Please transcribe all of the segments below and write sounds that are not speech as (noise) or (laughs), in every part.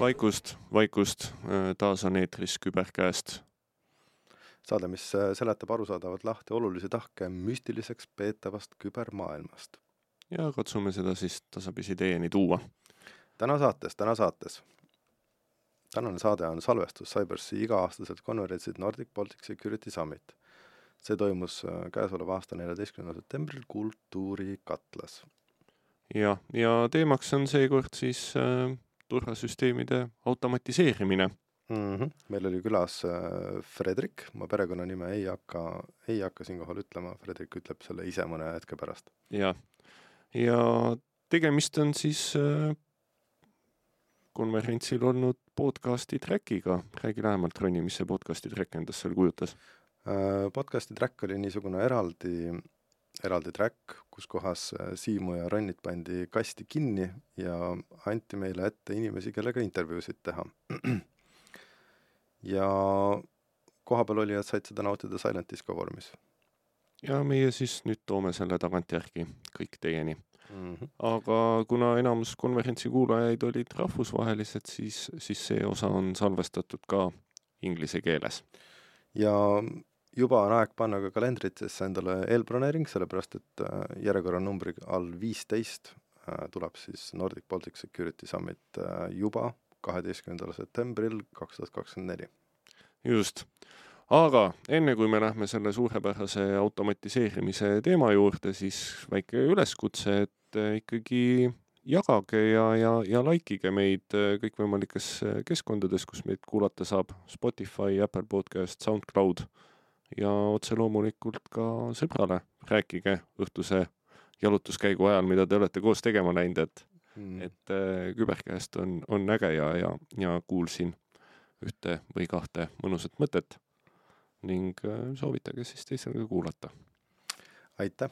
vaikust, vaikust, taas on eetris Küberkäest. saade, mis seletab arusaadavalt lahti olulisi tahke müstiliseks peetavast kübermaailmast. ja katsume seda siis tasapisi teieni tuua. täna saates, täna saates. tänane saade on salvestus CyberSea iga-aastaselt konverentsilt Nordic Baltic Security Summit. see toimus käesoleva aasta neljateistkümnendal septembril Kultuurikatlas. jah, ja teemaks on seekord siis äh, turvasüsteemide automatiseerimine mm. -hmm. meil oli külas äh, Fredrik, ma perekonnanime ei hakka, ei hakka siinkohal ütlema, Fredrik ütleb selle ise mõne hetke pärast. jah, ja tegemist on siis äh, konverentsil olnud podcasti track'iga, räägi lähemalt, Ronni, mis see podcasti track endast seal kujutas äh,? Podcasti track oli niisugune eraldi eraldi track, kus kohas äh, Siimu ja Ronnit pandi kasti kinni ja anti meile ette inimesi, kellega intervjuusid teha. ja kohapeal olijad said seda nautida Silent Disco vormis. ja meie siis nüüd toome selle tagantjärgi kõik teieni mm. -hmm. aga kuna enamus konverentsi kuulajaid olid rahvusvahelised, siis, siis see osa on salvestatud ka inglise keeles. ja juba on aeg panna ka kalendritesse endale eelbroneering, sellepärast et äh, järjekorranumbriga all viisteist äh, tuleb siis Nordic Baltic Security Summit äh, juba kaheteistkümnendal septembril kaks tuhat kakskümmend neli. just, aga enne kui me lähme selle suurepärase automatiseerimise teema juurde, siis väike üleskutse, et ikkagi jagage ja, ja, ja likeige meid kõikvõimalikes keskkondades, kus meid kuulata saab, Spotify, Apple Podcast, SoundCloud ja otse loomulikult ka sõbrale rääkige õhtuse jalutuskäigu ajal, mida te olete koos tegema läinud, et mm., et äh, küberkäest on, on äge ja, ja, ja kuulsin ühte või kahte mõnusat mõtet ning äh, soovitage siis teisel ka kuulata. (laughs) aitäh.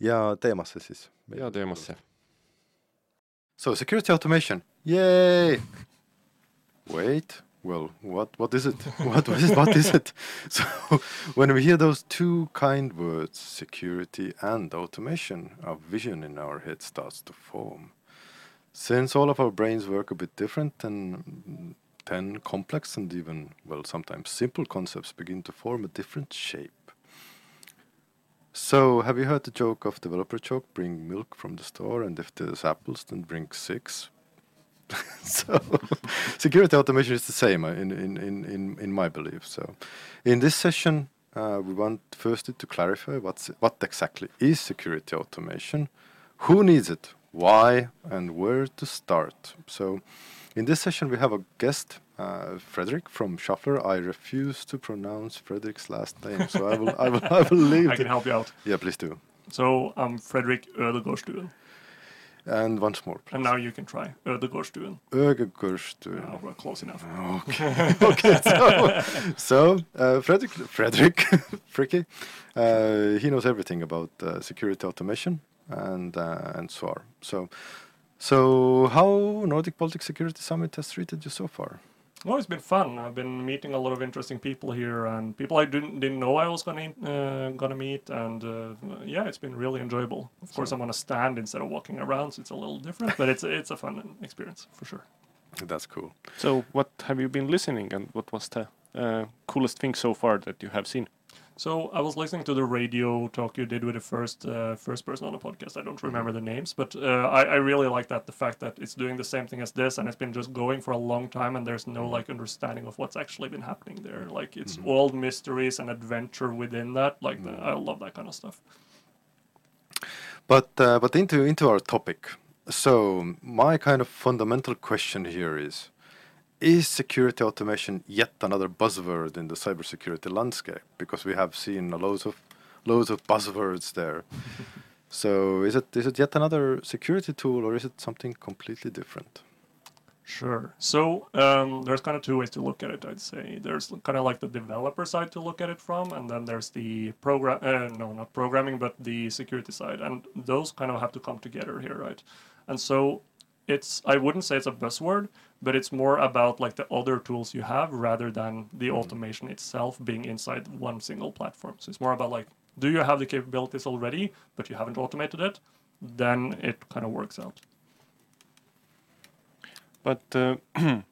ja teemasse siis. ja teemasse. So security automation, yay! (laughs) Wait well, what what is it? (laughs) what is? What is it? (laughs) So when we hear those two kind words, security and automation, a vision in our head starts to form. Since all of our brains work a bit different, then then complex and even well sometimes simple concepts begin to form a different shape. So, have you heard the joke of developer joke? Bring milk from the store, and if there's apples, then bring six. (laughs) so security automation is the same uh, in, in, in, in, my belief. So in this session, uh, we want firstly to clarify what's, what exactly is security automation, who needs it, why, and where to start. So in this session, we have a guest, uh, Fredrik from Shuffler. I refuse to pronounce Fredrik's last name, so I will, I will, I will (laughs) leave. I can help you out. Yeah, please do. So I'm Fredrik Ødegårdstuen. And once more, please. And now you can try Ødegårdstuen. Ødegårdstuen. Oh, we're close enough. Okay. okay. (laughs) So, so uh, Fredrik, Fredrik, (laughs) Fricky, uh, he knows everything about uh, security automation and uh, and so on. So, so how Nordic Baltic Security Summit has treated you so far? No, it's been fun. I've been meeting a lot of interesting people here and people I didn't didn't know I was gonna uh, gonna meet, and uh, yeah, it's been really enjoyable. Of course, I'm on a stand instead of walking around, so it's a little different, but it's it's a fun experience for sure. That's cool. So, what have you been listening, and what was the uh, coolest thing so far that you have seen? So I was listening to the radio talk you did with the first uh, first person on the podcast. I don't mm-hmm. remember the names, but uh, I, I really like that the fact that it's doing the same thing as this, and it's been just going for a long time, and there's no mm-hmm. like understanding of what's actually been happening there. Like it's mm-hmm. all mysteries and adventure within that. Like mm-hmm. the, I love that kind of stuff. But uh, but into into our topic. So my kind of fundamental question here is is security automation yet another buzzword in the cybersecurity landscape? Because we have seen loads of loads of buzzwords there. (laughs) so is it is it yet another security tool or is it something completely different? Sure. So um, there's kind of two ways to look at it. I'd say there's kind of like the developer side to look at it from, and then there's the program. Uh, no, not programming, but the security side, and those kind of have to come together here, right? And so it's I wouldn't say it's a buzzword, but it's more about like the other tools you have rather than the mm. automation itself being inside one single platform. So it's more about like, do you have the capabilities already, but you haven't automated it? Then it kind of works out. But uh, (clears throat)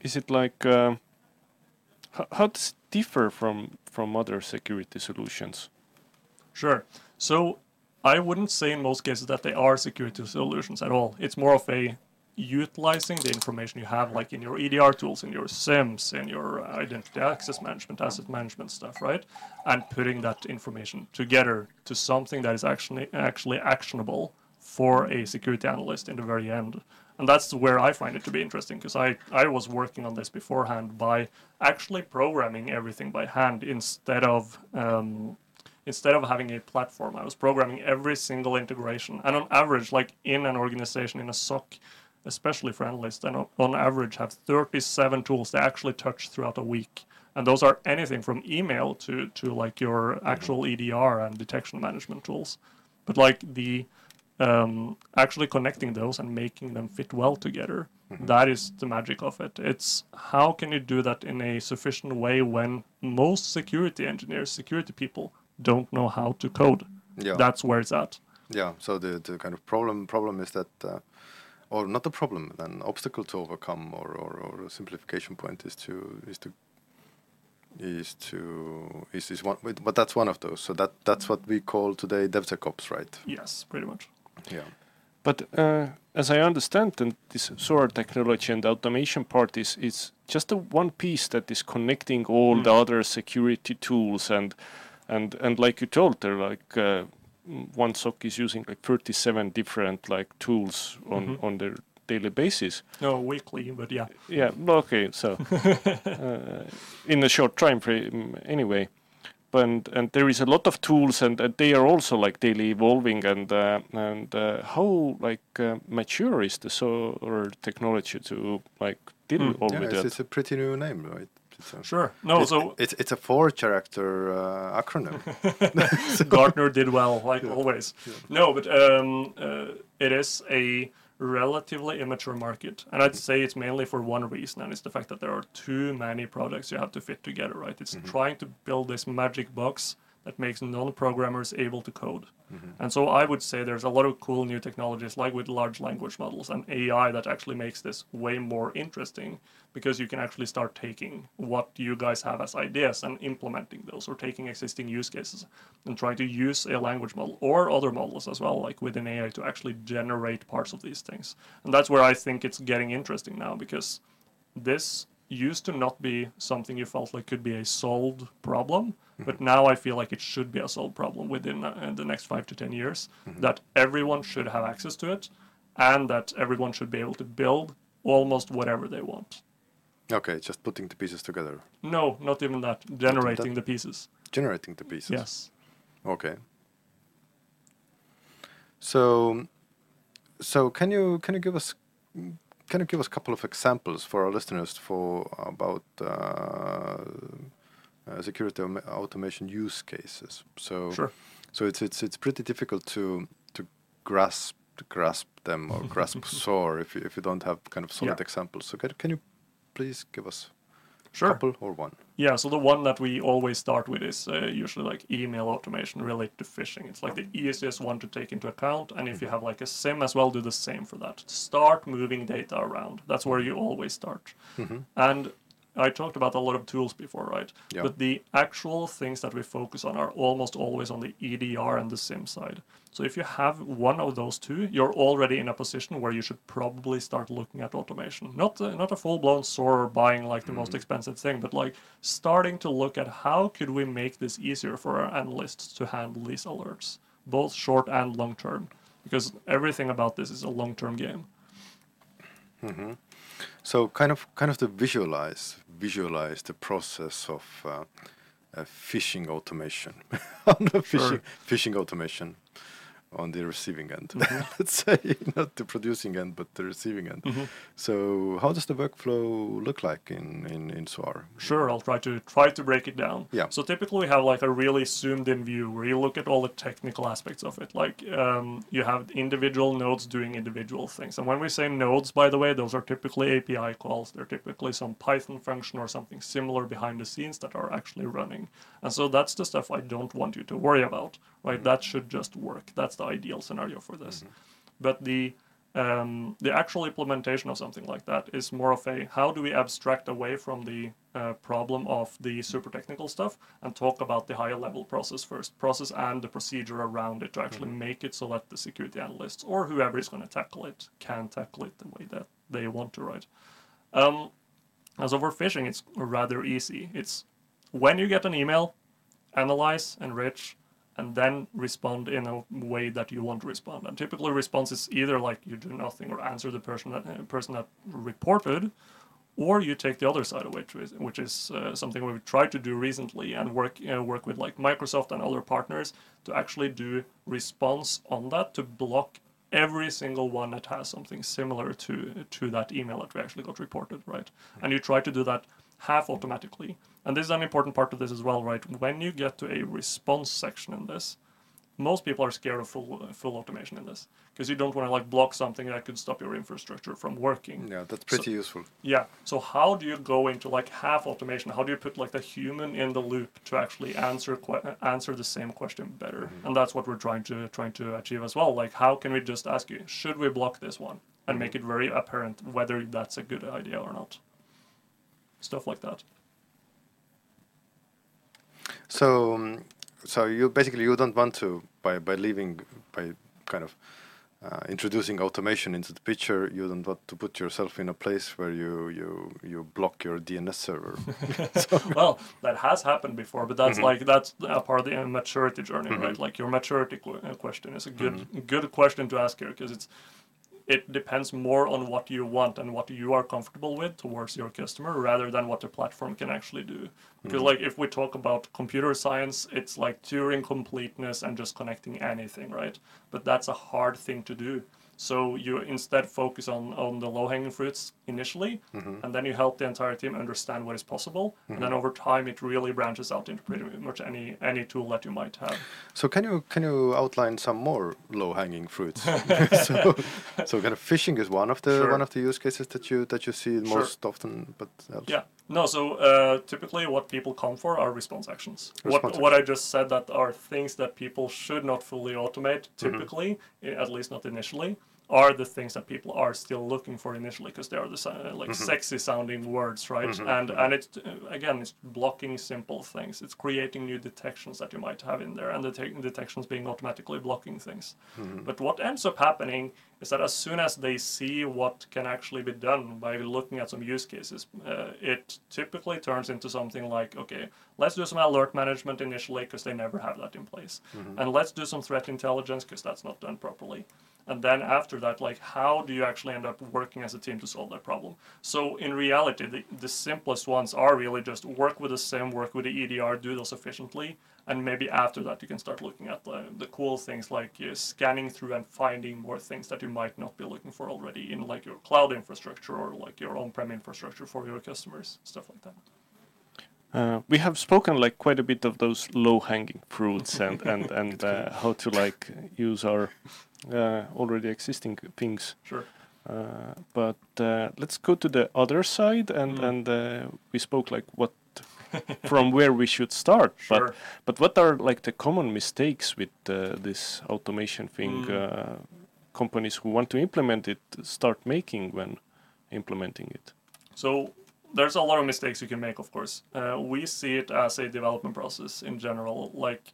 is it like uh, how, how does it differ from from other security solutions? Sure. So I wouldn't say in most cases that they are security solutions at all. It's more of a utilizing the information you have, like in your EDR tools, in your SIEMs, in your identity access management, asset management stuff, right? And putting that information together to something that is actually actually actionable for a security analyst in the very end. And that's where I find it to be interesting because I, I was working on this beforehand by actually programming everything by hand instead of um, instead of having a platform. I was programming every single integration, and on average, like in an organization in a SOC, especially for analysts, and on average have 37 tools they actually touch throughout a week. And those are anything from email to, to like your actual EDR and detection management tools. But like the um, actually connecting those and making them fit well together, that is the magic of it. It's how can you do that in a sufficient way when most security engineers, security people don't know how to code. Yeah. That's where it's at. Yeah. So the, the kind of problem problem is that, uh, or not the problem, an obstacle to overcome, or, or, or a simplification point is to is to is to is is one. But that's one of those. So that that's what we call today DevSecOps, right? Yes, pretty much. Yeah. But uh, as I understand, and this SOAR technology and automation part is is just a one piece that is connecting all Mm. the other security tools and and and like you told, there like uh, mm, one SOC is using like 37 different like tools on Mhm. on their daily basis. No, weekly, but yeah. Yeah, okay, so (laughs) uh, in a short time frame anyway. But and there is a lot of tools, and, and they are also like daily evolving. And uh, and uh, how like uh, mature is the SOAR technology to like deal Hmm. all yeah with it's, that? it's a pretty new name, right? It's a, Sure. No, it- so it's it's a four character uh, acronym. (laughs) (laughs) Gartner did well, like always. No, but um, uh, it is a relatively immature market, and I'd say it's mainly for one reason, and it's the fact that there are too many products you have to fit together. Right? It's trying to build this magic box that makes non-programmers able to code. Mm-hmm. And so I would say there's a lot of cool new technologies, like with large language models and AI, that actually makes this way more interesting because you can actually start taking what you guys have as ideas and implementing those, or taking existing use cases and trying to use a language model or other models as well, like within AI, to actually generate parts of these things. And that's where I think it's getting interesting now because this used to not be something you felt like could be a solved problem but now i feel like it should be a solved problem within uh, the next five to ten years that everyone should have access to it and that everyone should be able to build almost whatever they want. Okay, just putting the pieces together, no not even that. Generating the pieces. Generating the pieces. yes. Okay. So, so can you can you give us can you give us a couple of examples for our listeners for about uh, uh, security automation use cases? So, sure so it's it's it's pretty difficult to to grasp grasp them or (laughs) grasp SOAR if you, if you don't have kind of solid Yeah. examples. So can can you please give us sure couple or one? Yeah, so the one that we always start with is uh, usually like email automation related to phishing. It's like the easiest one to take into account, and if you have like a SIEM as well, do the same for that. Start moving data around. That's where you always start. And I talked about a lot of tools before, right? Yeah. But the actual things that we focus on are almost always on the EDR and the SIEM side. So if you have one of those two, you're already in a position where you should probably start looking at automation. Not a, not a full-blown SOAR or buying like the most mm. expensive thing, but like starting to look at how could we make this easier for our analysts to handle these alerts, both short and long term, because everything about this is a long-term game. Mm-hmm. So kind of kind of to visualize visualize the process of uh, uh, phishing automation, (laughs) on the phishing phishing automation on the receiving end. Mm-hmm. (laughs) Let's say not the producing end, but the receiving end. Mm-hmm. So how does the workflow look like in in in SOAR? Sure, I'll try to try to break it down. Yeah. So typically we have like a really zoomed in view where you look at all the technical aspects of it. Like um, you have individual nodes doing individual things. And when we say nodes, by the way, those are typically API calls. They're typically some Python function or something similar behind the scenes that are actually running. And so that's the stuff I don't want you to worry about, right? Mm-hmm. That should just work. That's the ideal scenario for this. But the um, the actual implementation of something like that is more of a how do we abstract away from the uh, problem of the super technical stuff and talk about the higher level process first, process and the procedure around it to actually make it so that the security analysts or whoever is going to tackle it can tackle it the way that they want to, right? Um, as over phishing, it's rather easy. It's when you get an email, analyze, enrich, and then respond in a way that you want to respond. And typically, response is either like you do nothing or answer the person that uh, person that reported, or you take the other side of it, which is, which is uh, something we've tried to do recently and work uh, work with like Microsoft and other partners to actually do response on that to block every single one that has something similar to to that email that we actually got reported, right? And you try to do that half automatically. And this is an important part of this as well, right? When you get to a response section in this, most people are scared of full full automation in this because you don't want to like block something that could stop your infrastructure from working. Yeah, that's pretty useful. Yeah. So how do you go into like half automation? How do you put like the human in the loop to actually answer que- answer the same question better? Mm-hmm. And that's what we're trying to trying to achieve as well. Like how can we just ask you, should we block this one, and make mm-hmm. it very apparent whether that's a good idea or not? Stuff like that. So, um, so you basically you don't want to by by leaving by kind of uh, introducing automation into the picture. You don't want to put yourself in a place where you you you block your DNS server. (laughs) well, that has happened before, but that's like that's a part of the maturity journey, right? Like your maturity qu- uh, question is a good good question to ask here because it's it depends more on what you want and what you are comfortable with towards your customer rather than what the platform can actually do. Because mm-hmm. like if we talk about computer science, it's like Turing completeness and just connecting anything, right? But that's a hard thing to do. So you instead focus on, on the low hanging fruits initially, mm-hmm. and then you help the entire team understand what is possible. And then mm-hmm. over time, it really branches out into pretty much any any tool that you might have. So can you can you outline some more low hanging fruits? (laughs) (laughs) so, so kind of phishing is one of the Sure. one of the use cases that you that you see Sure. most often, but else. Yeah. No, so uh, typically what people come for are response actions. Response what what I just said that are things that people should not fully automate mm-hmm. typically, i- at least not initially, are the things that people are still looking for initially because they are the si- uh, like mm-hmm. sexy sounding words, right? Mm-hmm. And mm-hmm. and it's uh, again it's blocking simple things. It's creating new detections that you might have in there and the te- detections being automatically blocking things. But what ends up happening is that as soon as they see what can actually be done by looking at some use cases, uh, it typically turns into something like, okay, let's do some alert management initially because they never have that in place, and let's do some threat intelligence because that's not done properly. And then after that, like, how do you actually end up working as a team to solve that problem? So in reality, the, the simplest ones are really just work with the SIEM, work with the EDR, do those efficiently, and maybe after that you can start looking at the, the cool things like uh, scanning through and finding more things that you might not be looking for already in like your cloud infrastructure or like your on-prem infrastructure for your customers, stuff like that. Uh, we have spoken like quite a bit of those low-hanging fruits and (laughs) and and uh, how to like use our uh, already existing things. Sure. Uh, but uh, let's go to the other side and Mm. and uh, we spoke like what from where we should start. (laughs) Sure. But but what are like the common mistakes with uh, this automation thing? Mm. Uh, companies who want to implement it start making when implementing it. So there's a lot of mistakes you can make, of course. Uh, we see it as a development process in general. Like,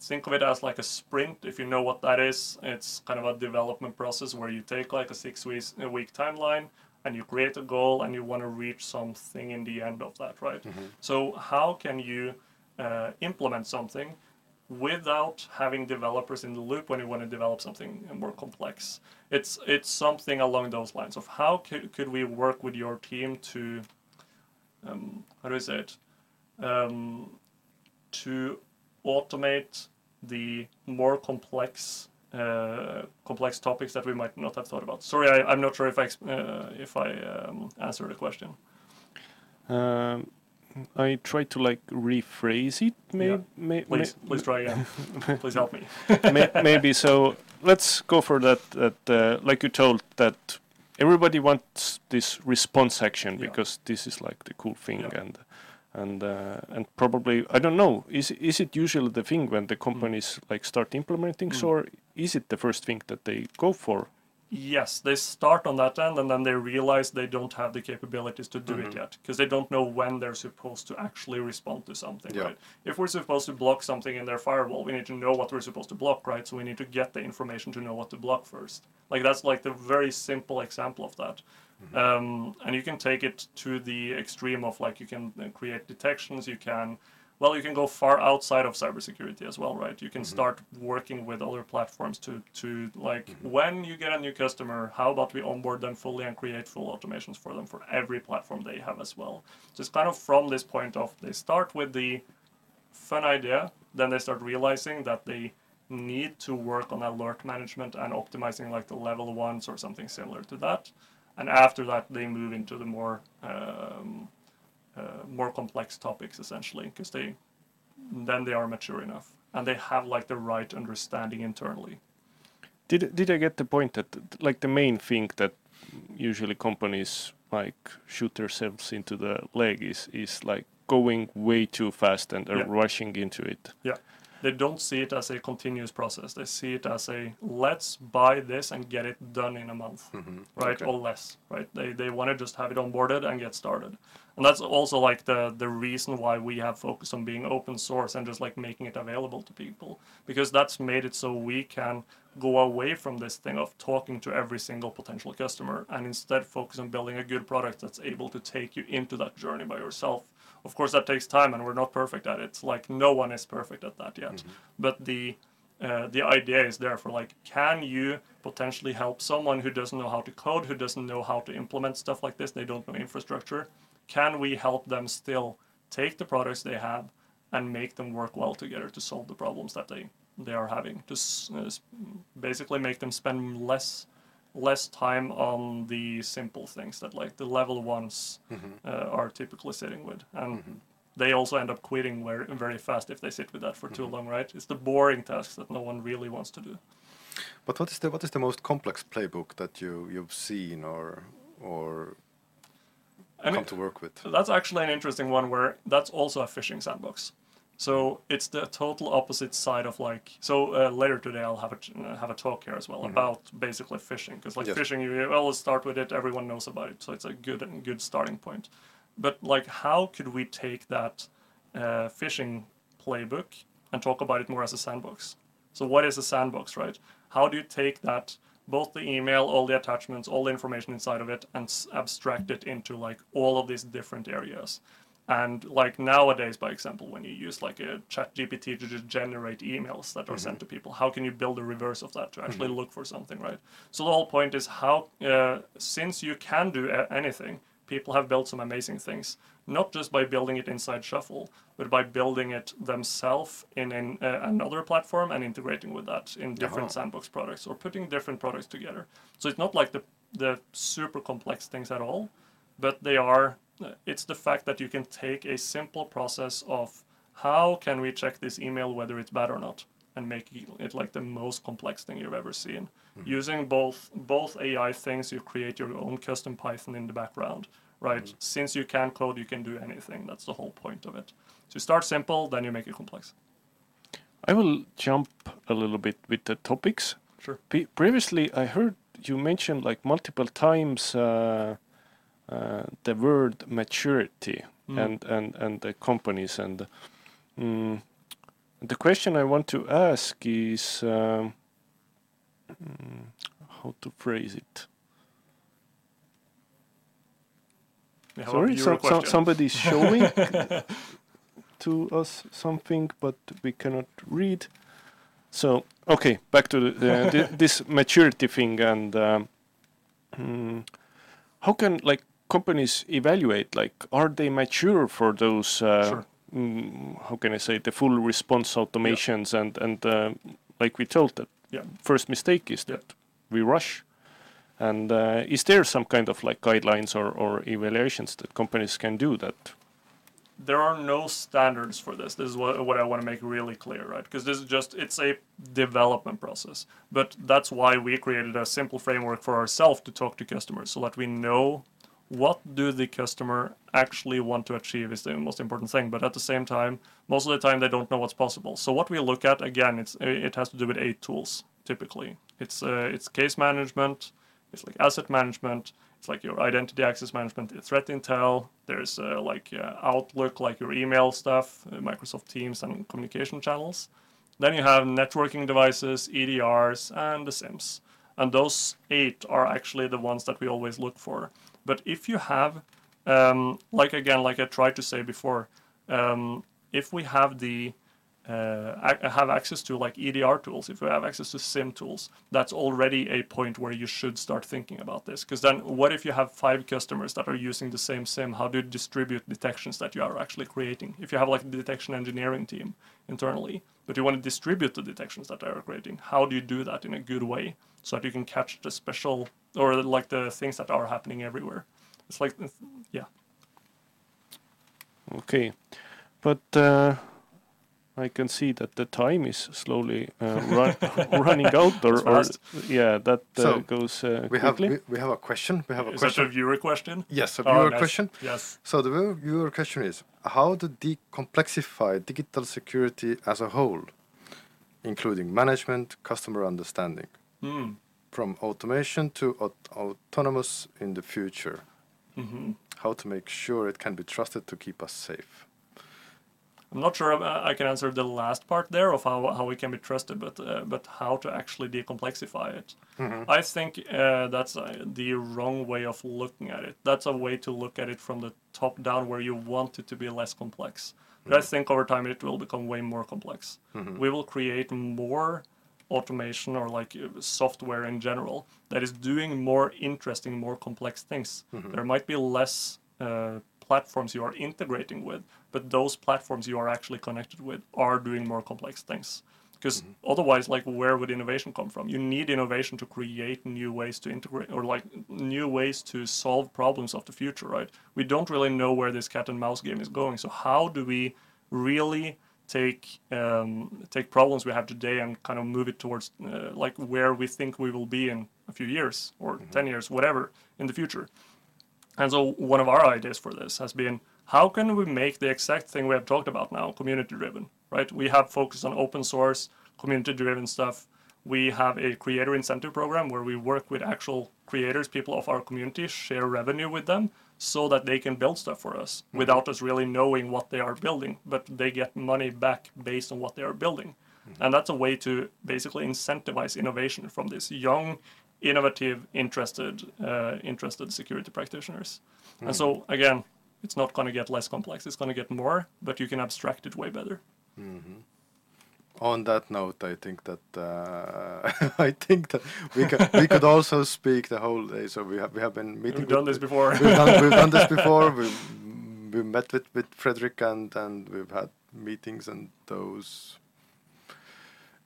think of it as like a sprint. If you know what that is, it's kind of a development process where you take like a six weeks a week timeline and you create a goal and you want to reach something in the end of that, right? So how can you uh, implement something without having developers in the loop when you want to develop something more complex. It's it's something along those lines of how could, could we work with your team to um, how do I say it um, to automate the more complex uh, complex topics that we might not have thought about. Sorry, I, I'm not sure if I uh, if I um, answered the question. Um, I try to like rephrase it. May, Yeah. may, Please, please try again. (laughs) please help me. may, maybe so. Let's go for that. That uh, like you told that everybody wants this response action Yeah. because this is like the cool thing Yeah. and and uh, and probably I don't know. Is is it usually the thing when the Mm. companies like start implementing, so or is it the first thing that they go for? Yes, they start on that end and then they realize they don't have the capabilities to do it yet because they don't know when they're supposed to actually respond to something, Yeah. right? If we're supposed to block something in their firewall, we need to know what we're supposed to block, right? So we need to get the information to know what to block first. Like that's like the very simple example of that. Um, and you can take it to the extreme of like you can uh, create detections, you can well, you can go far outside of cybersecurity as well, right? You can start working with other platforms to to like when you get a new customer, how about we onboard them fully and create full automations for them for every platform they have as well. Just kind of from this point of they start with the fun idea, then they start realizing that they need to work on alert management and optimizing like the level ones or something similar to that. And after that, they move into the more um, more complex topics essentially because they then they are mature enough and they have like the right understanding internally Did did I get the point that like the main thing that usually companies like shoot themselves into the leg is is like going way too fast and uh, Yeah. rushing into it. yeah they don't see it as a continuous process. They see it as a let's buy this and get it done in a month mm-hmm. right? Okay. or less right? They they want to just have it onboarded and get started. And that's also like the the reason why we have focused on being open source and just like making it available to people. Because that's made it so we can go away from this thing of talking to every single potential customer and instead focus on building a good product that's able to take you into that journey by yourself of course that takes time and we're not perfect at it. Like no one is perfect at that yet. But the uh, the idea is there for like can you potentially help someone who doesn't know how to code who doesn't know how to implement stuff like this they don't know infrastructure? Can we help them still take the products they have and make them work well together to solve the problems that they they are having? To uh, s- basically make them spend less less time on the simple things that like the level ones mm-hmm. uh, are typically sitting with. And mm-hmm. they also end up quitting very, very fast if they sit with that for too mm-hmm. long right? It's the boring tasks that no one really wants to do. But what is the what is the most complex playbook that you you've seen or or And come it- to work with? That's actually an interesting one where that's also a phishing sandbox. So it's the total opposite side of like. So uh, later today I'll have a uh, have a talk here as well about basically phishing because like Yes. phishing you let's start with it everyone knows about it so it's a good and good starting point. But like how could we take that uh, phishing playbook and talk about it more as a sandbox? So what is a sandbox, right? How do you take that both the email, all the attachments, all the information inside of it, and s- abstract it into like all of these different areas? And like nowadays, by example, when you use like a chat GPT to just generate emails that are sent to people, how can you build a reverse of that to actually look for something, right? So the whole point is how, uh, since you can do a- anything, people have built some amazing things, not just by building it inside Shuffle, but by building it themselves in an, uh, another platform and integrating with that in different sandbox products or putting different products together. So it's not like the the super complex things at all, but they are. It's the fact that you can take a simple process of how can we check this email whether it's bad or not, and make it it like the most complex thing you've ever seen. Using both both AI things, you create your own custom Python in the background, right? Since you can code, you can do anything. That's the whole point of it. So you start simple, then you make it complex. I will jump a little bit with the topics. Sure. Pre- previously, I heard you mentioned like multiple times uh, uh, the word maturity and, and, and the companies and mm, the question I want to ask is um, mm, how to phrase it. Have Sorry, some, some, somebody's showing (laughs) to us something, but we cannot read. So, okay, back to the, the, this maturity thing and um, hmm, how can like companies evaluate? Like, are they mature for those? Uh, Sure. mm, how can I say the full response automations and and uh, like we told that Yeah. first mistake is Yeah. that we rush. And uh, is there some kind of like guidelines or, or evaluations that companies can do that? there are no standards for this. This is what, what I want to make really clear, right? Because this is just it's a development process. But that's why we created a simple framework for ourselves to talk to customers so that we know what do the customer actually want to achieve is the most important thing. But at the same time, most of the time they don't know what's possible. So what we look at again, it's it has to do with eight tools typically. It's uh, it's case management, It's like asset management. It's like your identity access management, threat intel. There's uh, like uh, Outlook, like your email stuff, uh, Microsoft Teams, and communication channels. Then you have networking devices, EDRs, and the SIEMs. And those eight are actually the ones that we always look for. But if you have, um, like again, like I tried to say before, um, if we have the have access to like EDR tools, if you have access to SIEM tools, that's already a point where you should start thinking about this. Because then, what if you have five customers that are using the same SIEM? How do you distribute detections that you are actually creating? If you have like a detection engineering team internally, but you want to distribute the detections that they are creating, how do you do that in a good way so that you can catch the special or like the things that are happening everywhere? It's like, yeah. Okay, but. Uh I can see that the time is slowly uh, run, (laughs) running out, or, or yeah, that uh, so goes uh, we quickly. Have, we, we, have a question. We have a is question. that a viewer question? Yes, a viewer oh, nice. question. Yes. So the viewer question is: How to decomplexify digital security as a whole, including management, customer understanding, mm. from automation to aut autonomous in the future. Mm -hmm. How to make sure it can be trusted to keep us safe. I'm not sure I can answer the last part there of how, how we can be trusted, but uh, but how to actually decomplexify it. Mm-hmm. I think uh, that's uh, the wrong way of looking at it. That's a way to look at it from the top down, where you want it to be less complex. But mm-hmm. I think over time it will become way more complex. Mm-hmm. We will create more automation or like software in general that is doing more interesting, more complex things. Mm-hmm. There might be less uh, platforms you are integrating with, but those platforms you are actually connected with are doing more complex things. Because mm-hmm. otherwise, like, where would innovation come from? You need innovation to create new ways to integrate or like new ways to solve problems of the future, right? We don't really know where this cat and mouse game is going. So how do we really take um, take problems we have today and kind of move it towards uh, like where we think we will be in a few years or mm-hmm. 10 years whatever in the future and so one of our ideas for this has been how can we make the exact thing we have talked about now community driven, right? We have focused on open source, community driven stuff. We have a creator incentive program where we work with actual creators, people of our community, share revenue with them so that they can build stuff for us mm-hmm. without us really knowing what they are building, but they get money back based on what they are building. Mm-hmm. And that's a way to basically incentivize innovation from these young, innovative, interested, uh, interested security practitioners. Mm. And so again, it's not going to get less complex. It's going to get more, but you can abstract it way better. Mm-hmm. On that note, I think that uh, (laughs) I think that we can we could also speak the whole day. So we have we have been meeting. We've done this before. we've, done, we've done this before. (laughs) We we met with with Fredrik and and we've had meetings and those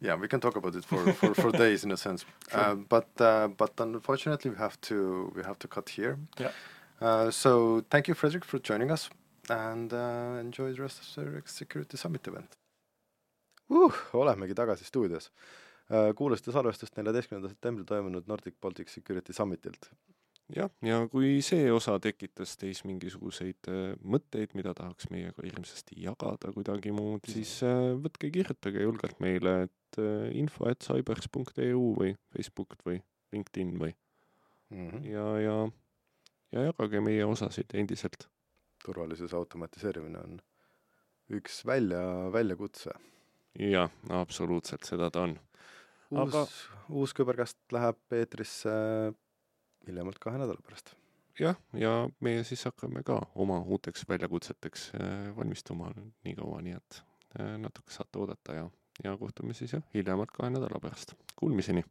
yeah, we can talk about it for, for, for (laughs) days in a sense. Sure. Uh, but uh, but unfortunately, we have to we have to cut here. Yeah. Uh, so thank you, Frederick, for joining us, and uh, enjoy the rest of the Security Summit event uh,. olemegi tagasi stuudios uh,. kuulasite salvestust neljateistkümnendal septembril toimunud Nordic Baltic Security Summitilt jah, ja kui see osa tekitas teis mingisuguseid äh, mõtteid, mida tahaks meiega hirmsasti jagada kuidagi muud, siis äh, võtke, kirjutage julgelt meile, et äh, info et cybers.eu või Facebook või LinkedIn või mm. -hmm. ja, ja, ja jagage meie osasid endiselt. turvalisuse automatiseerimine on üks välja, väljakutse. jah, absoluutselt, seda ta on. uus Aga..., uus küberkast läheb eetrisse hiljemalt kahe nädala pärast. jah, ja meie siis hakkame ka oma uuteks väljakutseteks äh, valmistuma nii kaua, nii et äh, natuke saate oodata ja, ja kohtume siis jah, hiljemalt kahe nädala pärast. Kuulmiseni!